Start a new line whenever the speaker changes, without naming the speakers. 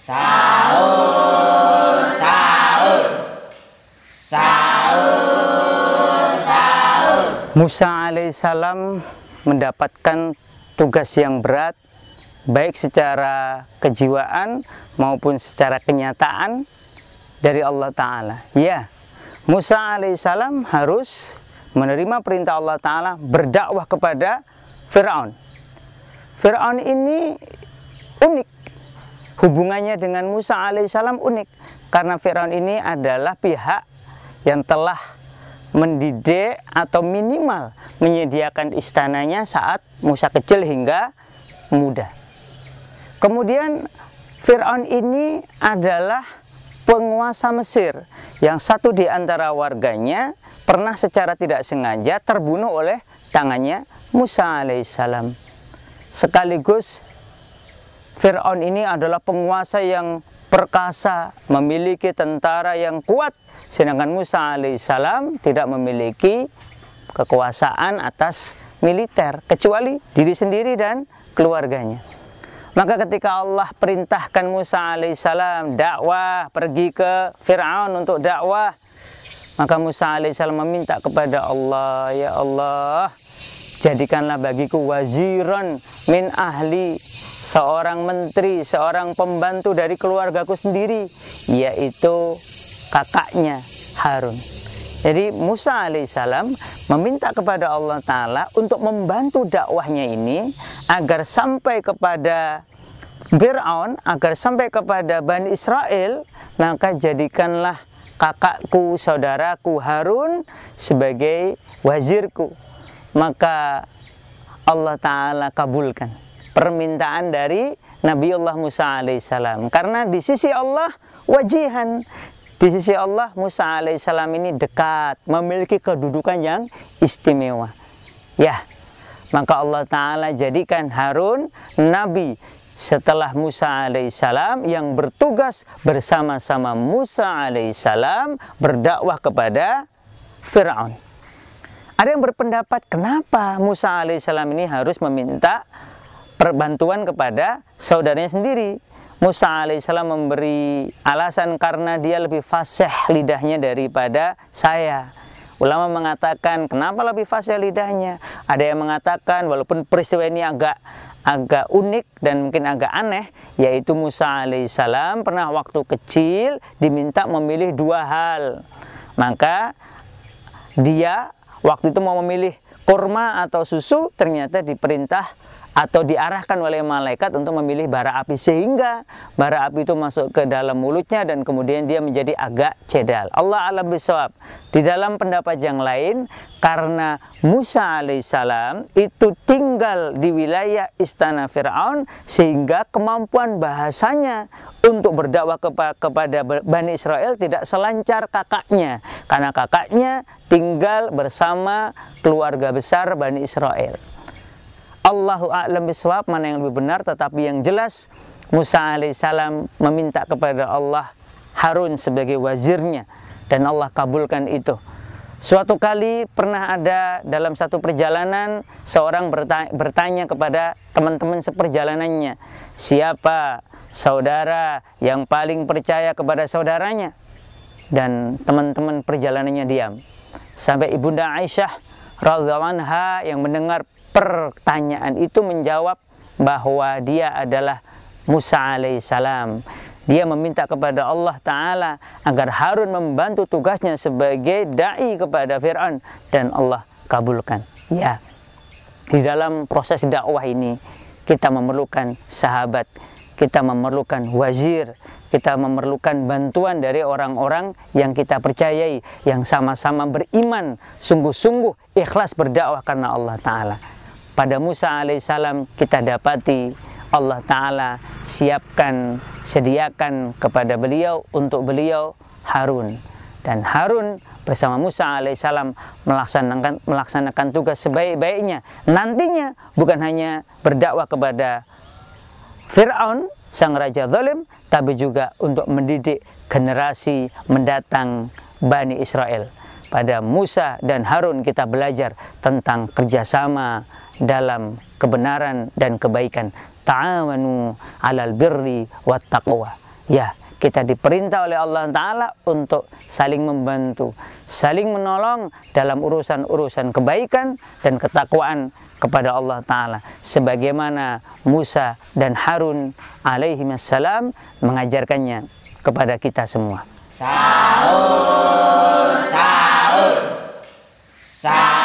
Sahur, sahur, sahur, sahur.
Musa alaihissalam mendapatkan tugas yang berat baik secara kejiwaan maupun secara kenyataan dari Allah Ta'ala. Ya, Musa alaihissalam harus menerima perintah Allah Ta'ala berdakwah kepada Fir'aun. Fir'aun ini unik hubungannya dengan Musa alaihissalam unik karena Firaun ini adalah pihak yang telah mendidik atau minimal menyediakan istananya saat Musa kecil hingga muda. Kemudian Firaun ini adalah penguasa Mesir yang satu di antara warganya pernah secara tidak sengaja terbunuh oleh tangannya Musa alaihissalam. Sekaligus Fir'aun ini adalah penguasa yang perkasa, memiliki tentara yang kuat, sedangkan Musa alaihissalam tidak memiliki kekuasaan atas militer, kecuali diri sendiri dan keluarganya. Maka ketika Allah perintahkan Musa alaihissalam dakwah, pergi ke Fir'aun untuk dakwah, maka Musa alaihissalam meminta kepada Allah, Ya Allah, jadikanlah bagiku waziran min ahli seorang menteri, seorang pembantu dari keluargaku sendiri, yaitu kakaknya Harun. Jadi Musa alaihissalam meminta kepada Allah Ta'ala untuk membantu dakwahnya ini agar sampai kepada Fir'aun, agar sampai kepada Bani Israel, maka jadikanlah kakakku, saudaraku Harun sebagai wazirku. Maka Allah Ta'ala kabulkan permintaan dari Nabiullah Musa alaihissalam. Karena di sisi Allah wajihan, di sisi Allah Musa alaihissalam ini dekat, memiliki kedudukan yang istimewa. Ya, maka Allah Ta'ala jadikan Harun Nabi setelah Musa alaihissalam yang bertugas bersama-sama Musa alaihissalam berdakwah kepada Fir'aun. Ada yang berpendapat kenapa Musa alaihissalam ini harus meminta perbantuan kepada saudaranya sendiri. Musa alaihissalam memberi alasan karena dia lebih fasih lidahnya daripada saya. Ulama mengatakan kenapa lebih fasih lidahnya? Ada yang mengatakan walaupun peristiwa ini agak agak unik dan mungkin agak aneh, yaitu Musa alaihissalam pernah waktu kecil diminta memilih dua hal. Maka dia waktu itu mau memilih kurma atau susu, ternyata diperintah atau diarahkan oleh malaikat untuk memilih bara api sehingga bara api itu masuk ke dalam mulutnya dan kemudian dia menjadi agak cedal. Allah alam bisawab. Di dalam pendapat yang lain karena Musa alaihissalam itu tinggal di wilayah istana Firaun sehingga kemampuan bahasanya untuk berdakwah kepada Bani Israel tidak selancar kakaknya karena kakaknya tinggal bersama keluarga besar Bani Israel. Allahu a'lam bisawab mana yang lebih benar tetapi yang jelas Musa alaihissalam meminta kepada Allah Harun sebagai wazirnya dan Allah kabulkan itu. Suatu kali pernah ada dalam satu perjalanan seorang bertanya, kepada teman-teman seperjalanannya, siapa saudara yang paling percaya kepada saudaranya? Dan teman-teman perjalanannya diam. Sampai Ibunda Aisyah radhiallahu anha yang mendengar pertanyaan itu menjawab bahwa dia adalah Musa alaihissalam. Dia meminta kepada Allah Ta'ala agar Harun membantu tugasnya sebagai da'i kepada Fir'aun. Dan Allah kabulkan. Ya, di dalam proses dakwah ini kita memerlukan sahabat, kita memerlukan wazir, kita memerlukan bantuan dari orang-orang yang kita percayai, yang sama-sama beriman, sungguh-sungguh ikhlas berdakwah karena Allah Ta'ala pada Musa alaihissalam kita dapati Allah Ta'ala siapkan, sediakan kepada beliau untuk beliau Harun. Dan Harun bersama Musa alaihissalam melaksanakan, melaksanakan tugas sebaik-baiknya. Nantinya bukan hanya berdakwah kepada Fir'aun, sang raja zalim, tapi juga untuk mendidik generasi mendatang Bani Israel. Pada Musa dan Harun kita belajar tentang kerjasama, dalam kebenaran dan kebaikan. Ta'awanu alal birri wat taqwa. Ya, kita diperintah oleh Allah Ta'ala untuk saling membantu, saling menolong dalam urusan-urusan kebaikan dan ketakwaan kepada Allah Ta'ala. Sebagaimana Musa dan Harun alaihi salam mengajarkannya kepada kita semua.
Sahur, sahur, sahur.